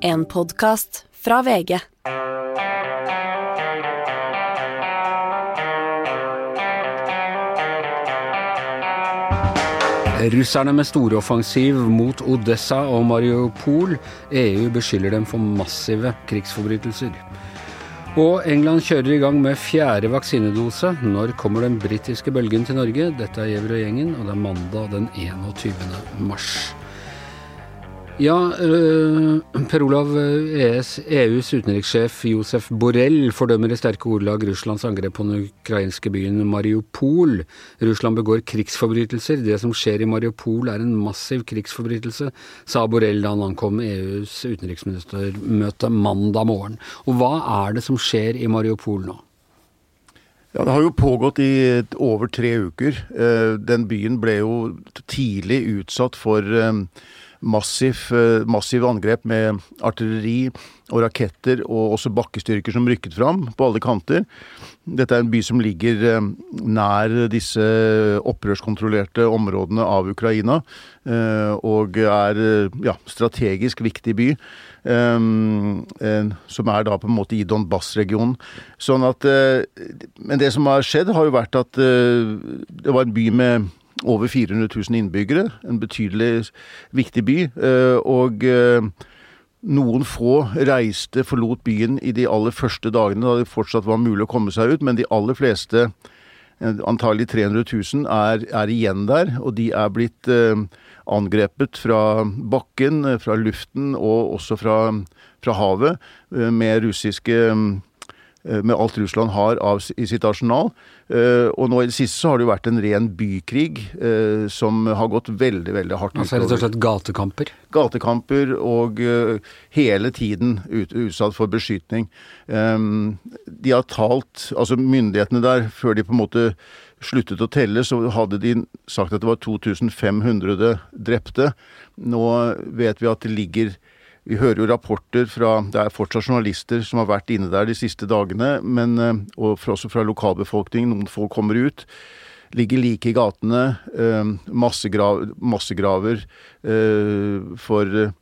En podkast fra VG. Russerne med storoffensiv mot Odessa og Mariupol. EU beskylder dem for massive krigsforbrytelser. Og England kjører i gang med fjerde vaksinedose. Når kommer den britiske bølgen til Norge? Dette er Gjever og gjengen, og det er mandag den 21. mars. Ja, øh, Per Olav, ES, EUs utenrikssjef Josef Borrell fordømmer i sterke ordelag Russlands angrep på den ukrainske byen Mariupol. Russland begår krigsforbrytelser. Det som skjer i Mariupol er en massiv krigsforbrytelse, sa Borrell da han ankom EUs utenriksministermøte mandag morgen. Og hva er det som skjer i Mariupol nå? Ja, Det har jo pågått i over tre uker. Den byen ble jo tidlig utsatt for massiv, massiv angrep med artilleri og raketter, og også bakkestyrker som rykket fram på alle kanter. Dette er en by som ligger nær disse opprørskontrollerte områdene av Ukraina, og er ja, strategisk viktig by. Som er da på en måte i Donbas-regionen. Sånn at Men det som har skjedd, har jo vært at det var en by med over 400 000 innbyggere. En betydelig viktig by. Uh, og noen få reiste, forlot byen i de aller første dagene da det fortsatt var mulig å komme seg ut, men de aller fleste, antagelig 300 000, er, er igjen der. Og de er blitt angrepet fra bakken, fra luften og også fra, fra havet med russiske med alt Russland har av, i sitt arsenal. Og nå i det siste så har det jo vært en ren bykrig som har gått veldig, veldig hardt utover. Altså rett og slett gatekamper? Gatekamper og hele tiden ut, utsatt for beskytning. De har talt, altså myndighetene der, før de på en måte sluttet å telle, så hadde de sagt at det var 2500 drepte. Nå vet vi at det ligger Vi hører jo rapporter fra Det er fortsatt journalister som har vært inne der de siste dagene, men, og også fra lokalbefolkningen. Noen folk kommer ut. Ligger like i gatene. Massegraver, massegraver for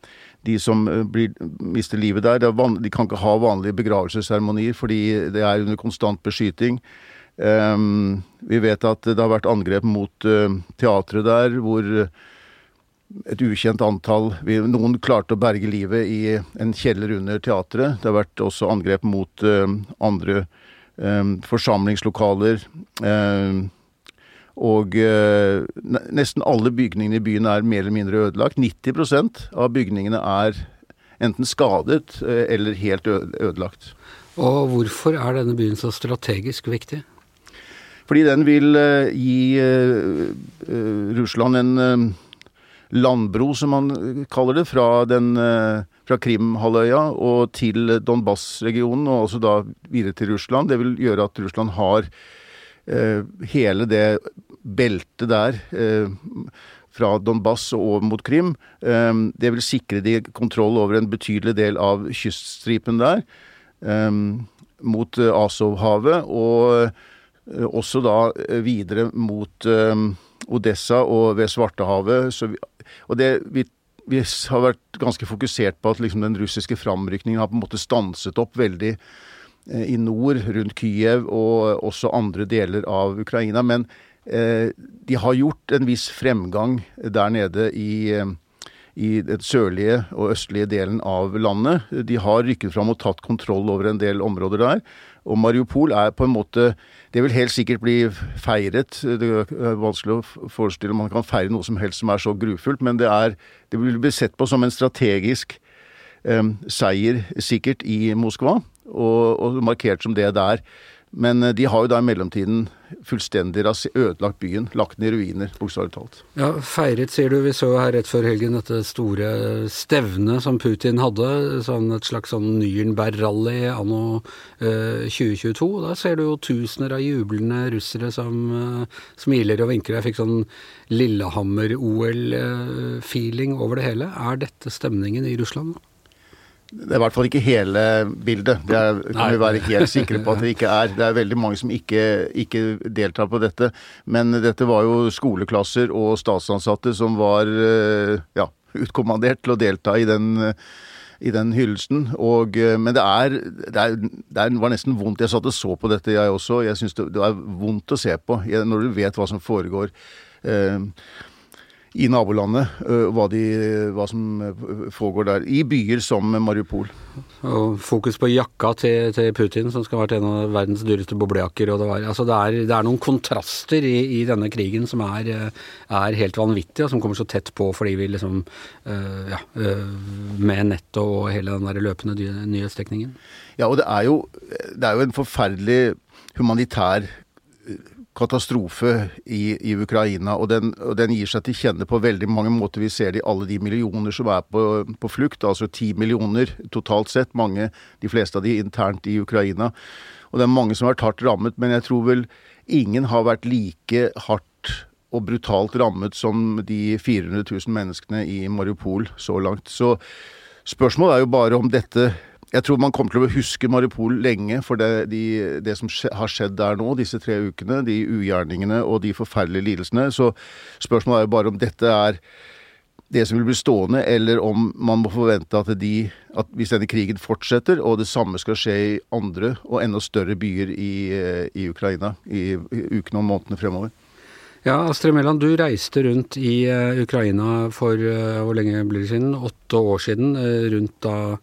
de som blir, mister livet der. Van, de kan ikke ha vanlige begravelsesseremonier fordi det er under konstant beskyting. Vi vet at det har vært angrep mot teatret der, hvor et ukjent antall vi, Noen klarte å berge livet i en kjeller under teatret. Det har vært også angrep mot uh, andre um, forsamlingslokaler. Uh, og uh, nesten alle bygningene i byen er mer eller mindre ødelagt. 90% av bygningene er enten skadet eller helt ødelagt. Og hvorfor er denne byen så strategisk viktig? Fordi den vil gi Russland en landbro, som man kaller det, fra, den, fra Krimhalvøya og til Donbas-regionen, og også da videre til Russland. Det vil gjøre at Russland har hele det beltet der fra Donbas og over mot Krim. Det vil sikre de kontroll over en betydelig del av kyststripen der, mot Azovhavet. og også da videre mot Odessa og ved Svartehavet. Vi, og det, vi, vi, har vært ganske fokusert på at liksom den russiske framrykningen har på en måte stanset opp veldig eh, i nord, rundt Kyiv og også andre deler av Ukraina. Men eh, de har gjort en viss fremgang der nede i i den sørlige og østlige delen av landet. De har rykket fram og tatt kontroll over en del områder der. Og Mariupol er på en måte Det vil helt sikkert bli feiret. Det er vanskelig å forestille om man kan feire noe som helst som er så grufullt, men det, er, det vil bli sett på som en strategisk eh, seier, sikkert, i Moskva, og, og markert som det der. Men de har jo da i mellomtiden fullstendig ødelagt byen, lagt den i ruiner, bokstavelig talt. Ja, feiret, sier du. Vi så her rett før helgen dette store stevnet som Putin hadde. Sånn et slags sånn Nürnberg-rally anno eh, 2022. Da ser du jo tusener av jublende russere som eh, smiler og vinker. Jeg fikk sånn Lillehammer-OL-feeling over det hele. Er dette stemningen i Russland nå? Det er i hvert fall ikke hele bildet. Det er, kan Nei. vi være helt sikre på at det ikke er. Det er veldig mange som ikke, ikke, deltar på dette. Men dette var jo skoleklasser og statsansatte som var ja, utkommandert til å delta i den i den hyllesten. Og, eh, men det er, det, er, det var nesten vondt. Jeg satt og så på dette, jeg også. Jeg syns det, det er vondt å se på når du vet hva som foregår. Eh, i nabolandet, hva, de, hva, som foregår der. I byer som Mariupol. Og fokus på jakka til, til, Putin, som skal ha vært en av verdens dyreste boblejakker. Og det, var, altså det, er, det, er, noen kontraster i, i denne krigen som er, er, helt vanvittige, og som kommer så tett på fordi vi liksom øh, ja, øh, Med nettet og hele den der løpende nyhetsdekningen. Ja, og det er jo, det er jo en forferdelig humanitær katastrofe i, i Ukraina, og den, og den, gir seg til kjenne på veldig mange måter. Vi ser det i alle de millioner som er på, på flukt, altså ti millioner totalt sett. Mange, de fleste av de internt i Ukraina. Og det er mange som har vært hardt rammet, men jeg tror vel ingen har vært like hardt og brutalt rammet som de 400 000 menneskene i Mariupol så langt. Så spørsmålet er jo bare om dette jeg tror man kommer til å huske Maripol lenge for det, de, det som skje, har skjedd der nå, disse tre ukene. De ugjerningene og de forferdelige lidelsene. Så spørsmålet er jo bare om dette er det som vil bli stående, eller om man må forvente at, de, at hvis denne krigen fortsetter, og det samme skal skje i andre og enda større byer i, i Ukraina i, i ukene og månedene fremover. Ja, Astrid Mæland, du reiste rundt i uh, Ukraina for uh, hvor lenge blir det siden? Åtte år siden, uh, rundt da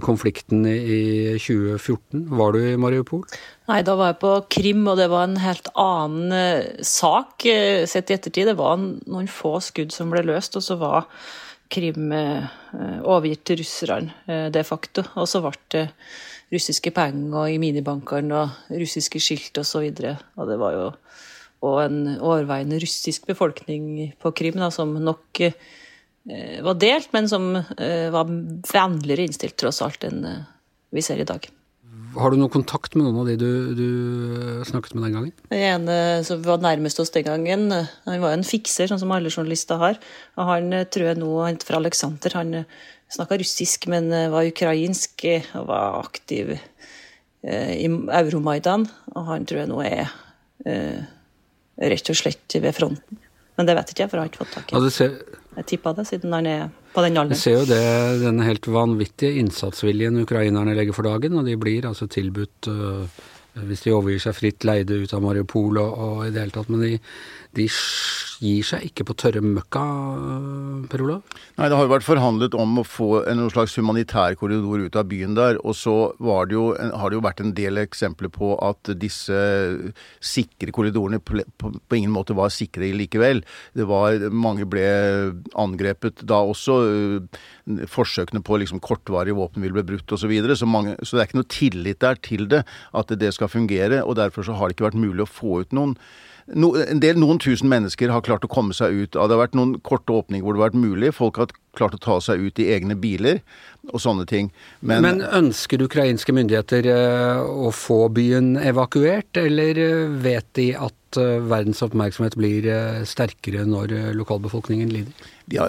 konflikten i 2014. Var du i Mariupol? Nei, da var jeg på Krim, og det var en helt annen sak sett i ettertid. Det var noen få skudd som ble løst, og så var Krim overgitt til russerne de facto. Og så ble det russiske penger i minibankene og russiske skilt osv. Og, så og det var jo og en overveiende russisk befolkning på Krim, da, som nok eh, var delt, men som eh, var vennligere innstilt tross alt enn eh, vi ser i dag. Har du noen kontakt med noen av de du, du snakket med den gangen? Den ene som var nærmest oss den gangen, han var en fikser, sånn som alle journalister har. Og han tror jeg nå, han fra Aleksander, han snakka russisk, men var ukrainsk og var aktiv i Euromaidan. Og han tror jeg nå er rett og slett ved fronten. Men det vet ikke jeg, for jeg har ikke fått tak i ja, Jeg tippa det, siden han er på den alderen. Du ser jo det, denne helt vanvittige innsatsviljen ukrainerne legger for dagen, og de blir altså tilbudt uh, hvis de overgir seg fritt leide ut av Mariupol og, og i det hele tatt. Men de, de gir seg ikke på tørre møkka, Per Olav? Nei, det har jo vært forhandlet om å få en slags humanitær korridor ut av byen der. Og så det jo, har det jo vært en del eksempler på at disse sikre korridorene på, på, ingen måte var sikre likevel. Det var, mange ble angrepet da også. Forsøkene på liksom kortvarige våpenhvile ble brutt osv. Så, videre, så, så det er ikke noe tillit der til det, at det skal fungere. Og derfor så har det ikke vært mulig å få ut noen no, en del, noen tusen mennesker har klart å komme seg ut. Det har vært noen korte åpninger hvor det har vært mulig. Folk har klart å ta seg ut i egne biler og sånne ting. Men, Men ønsker ukrainske myndigheter eh, å få byen evakuert, eller eh, vet de at eh, verdens oppmerksomhet blir sterkere når lokalbefolkningen lider? Ja,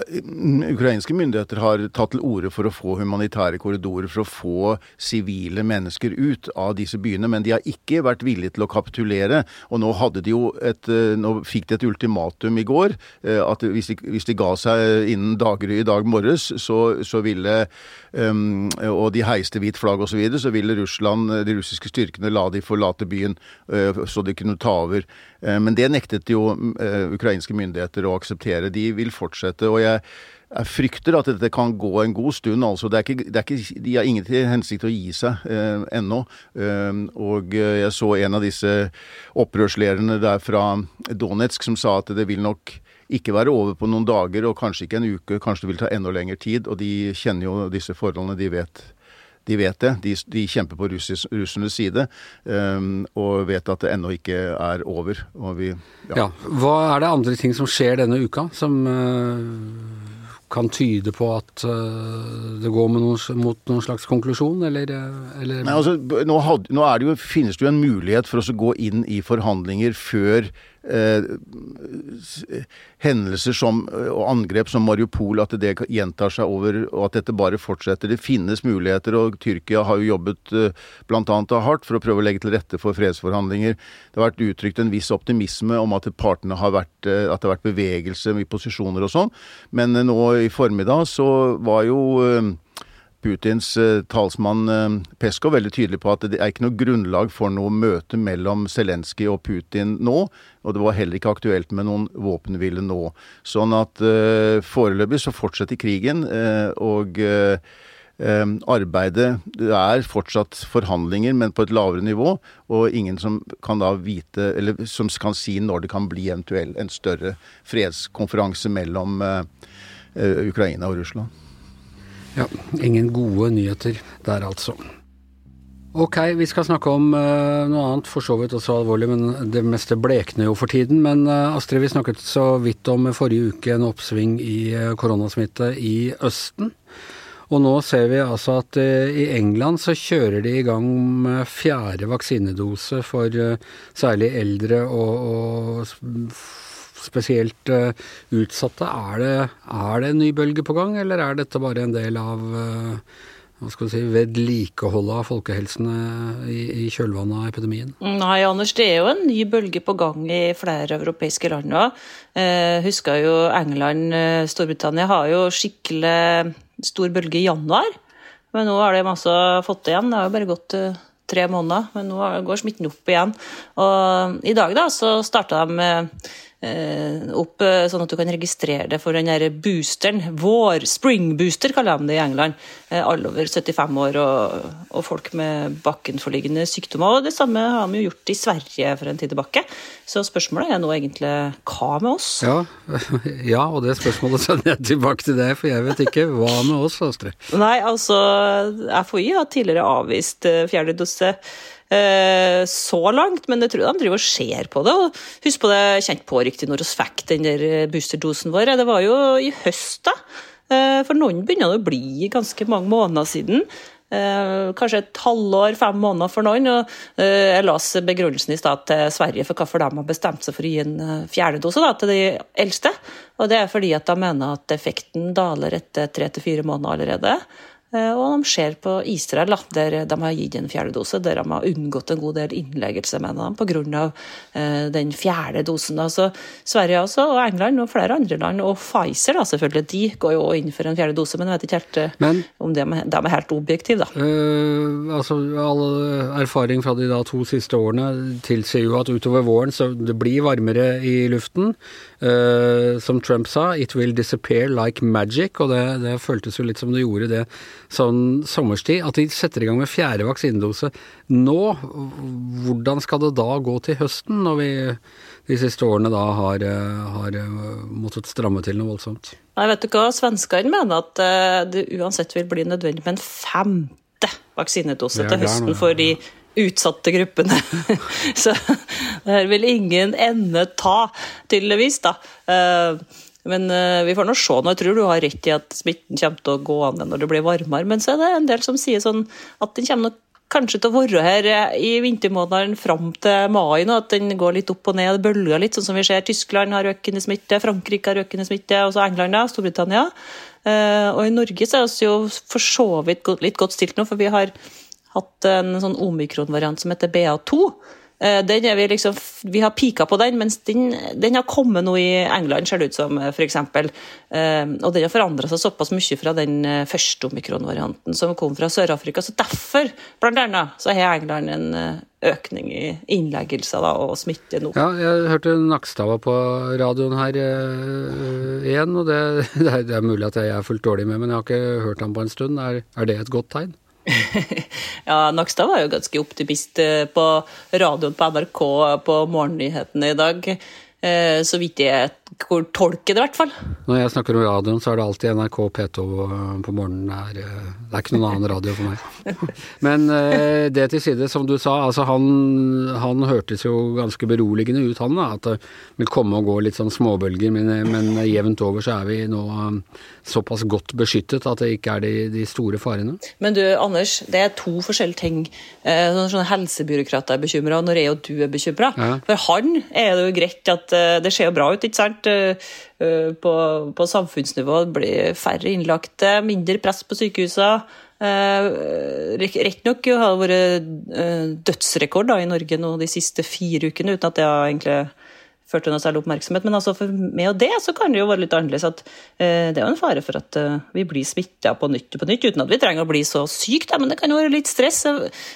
ukrainske myndigheter har tatt til orde for å få humanitære korridorer for å få sivile mennesker ut av disse byene, men de har ikke vært villige til å kapitulere. Og nå, de et, eh, nå fikk de et ultimatum i går, eh, at hvis de, hvis de ga seg innen daggry i dag morges, så, så ville um, Og de heiste hvitt flagg osv., så, videre, så ville Russland, de russiske styrkene la de forlate byen så de kunne ta over. Uh, men det nektet jo uh, ukrainske myndigheter å akseptere. De vil fortsette. Og jeg, jeg frykter at dette kan gå en god stund. altså. Det er ikke, det er ikke, de har ingen til hensikt å gi seg eh, ennå. Eh, og jeg så en av disse opprørslederne der fra Donetsk som sa at det vil nok ikke være over på noen dager, og kanskje ikke en uke. Kanskje det vil ta enda lengre tid. Og de kjenner jo disse forholdene. De vet de vet det. De, de kjemper på russis, russernes side um, og vet at det ennå ikke er over. Vi, ja. ja. Hva er det andre ting som skjer denne uka, som uh, kan tyde på at uh, det går noen, mot noen slags konklusjon, eller, eller? Nei, altså, nå, had, nå det jo, finnes det jo en mulighet for oss å gå inn i forhandlinger før Eh, hendelser som, og angrep som Mariupol, at det gjentar seg over, og at dette bare fortsetter. Det finnes muligheter, og Tyrkia har jo jobbet eh, bl.a. hardt for å prøve å legge til rette for fredsforhandlinger. Det har vært uttrykt en viss optimisme om at partene har vært, eh, at det har vært bevegelse i posisjoner og sånn, men nå i formiddag så var jo Putins talsmann Peskov veldig tydelig på at det er ikke noe grunnlag for noe møte mellom Zelenskyj og Putin nå. Og det var heller ikke aktuelt med noen våpenhvile nå. Sånn at foreløpig så fortsetter krigen. og arbeidet Det er fortsatt forhandlinger, men på et lavere nivå. Og ingen som kan da vite, eller som kan si når det kan bli eventuell en større fredskonferanse mellom eh, eh, Ukraina og Russland. Ja, ingen gode nyheter der, altså. Ok, vi skal snakke om uh, noe annet, for så vidt også alvorlig, men det meste blekner jo for tiden. Men uh, Astrid, vi snakket så vidt om forrige uke en oppsving i uh, koronasmitte i Østen. Og nå ser vi altså at i England så kjører de i gang med fjerde vaksinedose for særlig eldre og, og spesielt uh, utsatte. Er det, er det, en ny bølge på gang, eller er dette bare en del av hva skal si, vedlikeholdet av folkehelsen i, i kjølvannet av epidemien? Nei, Anders, det er jo en ny bølge på gang i flere europeiske land nå. Eh, husker jo England, Storbritannia har jo skikkelig stor bølge i januar. Men nå har de masse fått igjen. Det har jo bare gått tre måneder, men nå går smitten opp igjen. Og i dag da, så starta de Eh, opp eh, sånn at du kan registrere det for den der boosteren. Vår spring booster, kaller de det i England. Eh, alle over 75 år og, og folk med bakkenforliggende sykdommer. Og det samme har vi jo gjort i Sverige for en tid tilbake. Så spørsmålet er nå egentlig hva med oss? Ja, ja og det spørsmålet sender jeg tilbake til deg, for jeg vet ikke. Hva med oss, Astrid? Nei, altså FHI har tidligere avvist fjerde dose Eh, så langt, men jeg tror de driver og ser på det. og Husk på det, kjent på riktig når vi fikk den der eh, boosterdosen vår. Det var jo i høst, da. Eh, for noen begynner det å bli ganske mange måneder siden. Kanskje et halvår, fem måneder for noen. og Jeg leste begrunnelsen i stad til Sverige for hvorfor de har bestemt seg for å gi en fjerdedose da, til de eldste. Og Det er fordi at de mener at effekten daler etter tre til fire måneder allerede. Eh, og de ser på Israel, der de har gitt en fjerde dose, der de har unngått en god del innleggelse, mener de, pga. Eh, den fjerde dosen. Altså, Sverige også, og England og flere andre land, og Pfizer da, selvfølgelig, de går jo inn for en fjerde dose, men jeg vet ikke helt eh, men, om de, de, er helt objektive, da. Øh, altså, all erfaring fra de da to siste årene tilsier jo at utover våren så det blir varmere i luften. Uh, som Trump sa, 'it will disappear like magic', og det, det, føltes jo litt som det gjorde det sånn sommerstid. At de setter i gang med fjerde vaksinedose nå, hvordan skal det da gå til høsten, når vi de siste årene da har, har måttet stramme til noe voldsomt? Nei, vet du hva, Svenskene mener at eh, det uansett vil bli nødvendig med en femte vaksinedose til høsten for de utsatte gruppene. Så der vil ingen ende ta, tydeligvis, da. Eh, men eh, vi får nå se. Nå jeg tror du har rett i at smitten kommer til å gå an når det blir varmere. Men så er det en del som sier sånn at den kommer kanskje til å være her eh, i vintermånedene fram til mai nå, at den går litt opp og ned, bølger litt, sånn som vi ser. Tyskland har økende smitte, Frankrike har økende smitte, også England, da, Storbritannia. Og i Norge så er vi jo for så vidt litt godt stilt nå, for vi har hatt en sånn omikron-variant som heter BA2. Eh, vi, liksom, vi har pika på den, mens den, den, har kommet nå i England, ser det ut som, f.eks. Eh, og den har forandra seg såpass mye fra den eh, første omikron-varianten som kom fra Sør-Afrika. Så derfor, blant annet, så har England en økning i innleggelser og smitte nå. Ja, jeg hørte Nakstad på radioen her øh, igjen, og det, det, er, mulig at jeg er fullt dårlig med, men jeg har ikke hørt ham på en stund. Er, er det et godt tegn? Ja, Nakstad var jo ganske optimist eh, på radioen på NRK på morgennyhetene i dag. Eh, så vidt jeg det, i hvert fall. Når jeg snakker om radioen, så er det alltid NRK P2 på morgenen. Det er, eh, det er ikke noen annen radio for meg. Men det til side, som du sa, altså han, han hørtes jo ganske beroligende ut, han. da, At det vil komme og gå litt sånn småbølger, men, men jevnt over så er vi nå såpass godt beskyttet at det ikke er de, de, store farene. Men du Anders, det er to forskjellige ting. Eh, sånne helsebyråkrater er bekymra, og når jeg og du er bekymra. Ja. For han er det jo greit at eh, det ser jo bra ut, ikke sant? Eh, på, på samfunnsnivå blir færre innlagte, mindre press på sykehusene. Rett nok har det vært dødsrekord da, i Norge nå de siste fire ukene, uten at det har egentlig ført noe særlig oppmerksomhet. Men altså og det så kan det jo være litt annerledes at eh, det er jo en fare for at eh, vi blir smitta på nytt og på nytt, uten at vi trenger å bli så syke. Men det kan jo være litt stress.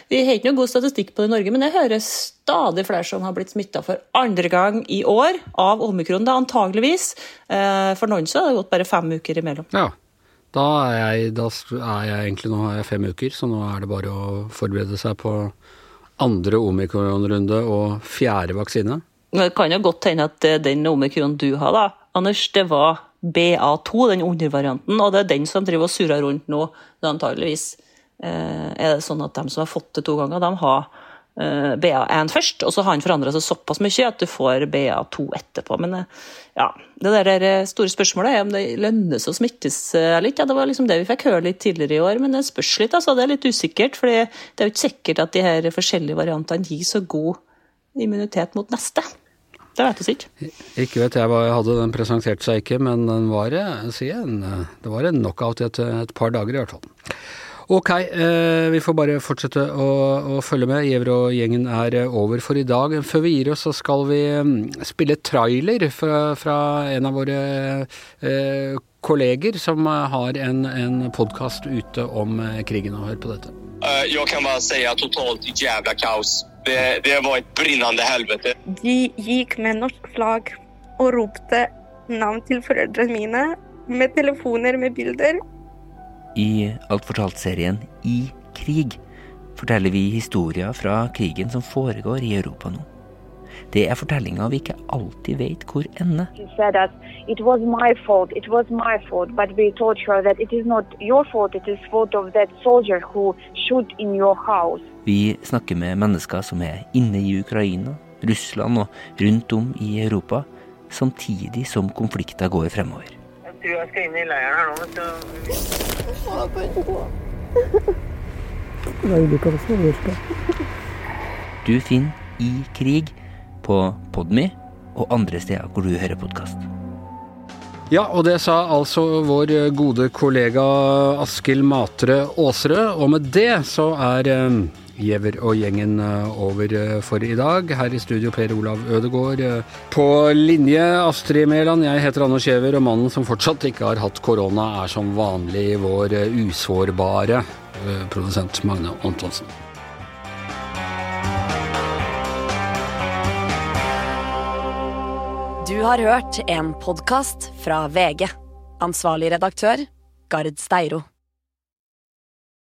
Vi har ikke noe god statistikk på det i Norge, men jeg hører stadig flere som har blitt smitta for andre gang i år av omikron, da antageligvis. Eh, for noen så har det gått bare fem uker imellom. Ja. Da er, jeg, da er jeg egentlig Nå er jeg fem uker, så nå er det bare å forberede seg på andre omikronrunde og fjerde vaksine. Det kan jo godt hende at den omikron du har, da, Anders, det var BA2, den undervarianten, og det er den som driver og surrer rundt nå. Det antageligvis eh, er det sånn at de som har fått det to ganger, de har eh, BA1 først, og så har han forandra seg såpass mye at du får BA2 etterpå. Men eh, ja, det der store spørsmålet er om det lønner seg å smittes eller ikke. Ja, det var liksom det vi fikk høre litt tidligere i år, men det spørs litt. altså, Det er litt usikkert. for det er jo ikke sikkert at de her forskjellige variantene gir så god immunitet mot neste. Det vet vi ikke. Ikke vet jeg hva jeg hadde, den presenterte seg ikke, men den var, en, det var en knockout i et, et, par dager i hvert fall. Ok, eh, vi får bare fortsette å, å følge med. Gjever og gjengen er over for i dag. Før vi gir oss, så skal vi mm, spille trailer fra, fra en av våre eh, kolleger som har en, en podkast ute om eh, krigen. Og hør på dette. Uh, jeg kan bare si totalt jævla kaos. Det, det var et brennende helvete. De gikk med norsk flagg og ropte navn til foreldrene mine med telefoner med bilder. I Alt fortalt-serien I krig forteller vi historier fra krigen som foregår i Europa nå. Det er fortellinger vi ikke alltid vet hvor ender. It was my fault, it was my fault, but we told her that it is not your fault, it is fault of that soldier who shoot in your house. Vi snakker med mennesker som er inne i Ukraina, Russland og rundt om i Europa, samtidig som konflikter går fremover. Tror jeg skal inn i leiren her nå, vet du. Du finner I krig på Podme og andre steder hvor du hører podkast. Ja, og det sa altså vår gode kollega Askild Matre Aasrød. Og med det så er eh, Giæver og gjengen eh, over eh, for i dag. Her i studio Per Olav Ødegård. På linje Astrid Mæland, jeg heter Anders Giæver, og mannen som fortsatt ikke har hatt korona, er som vanlig vår usårbare produsent Magne Antonsen. Du har hørt en podkast fra VG. Ansvarlig redaktør, Gard Steiro.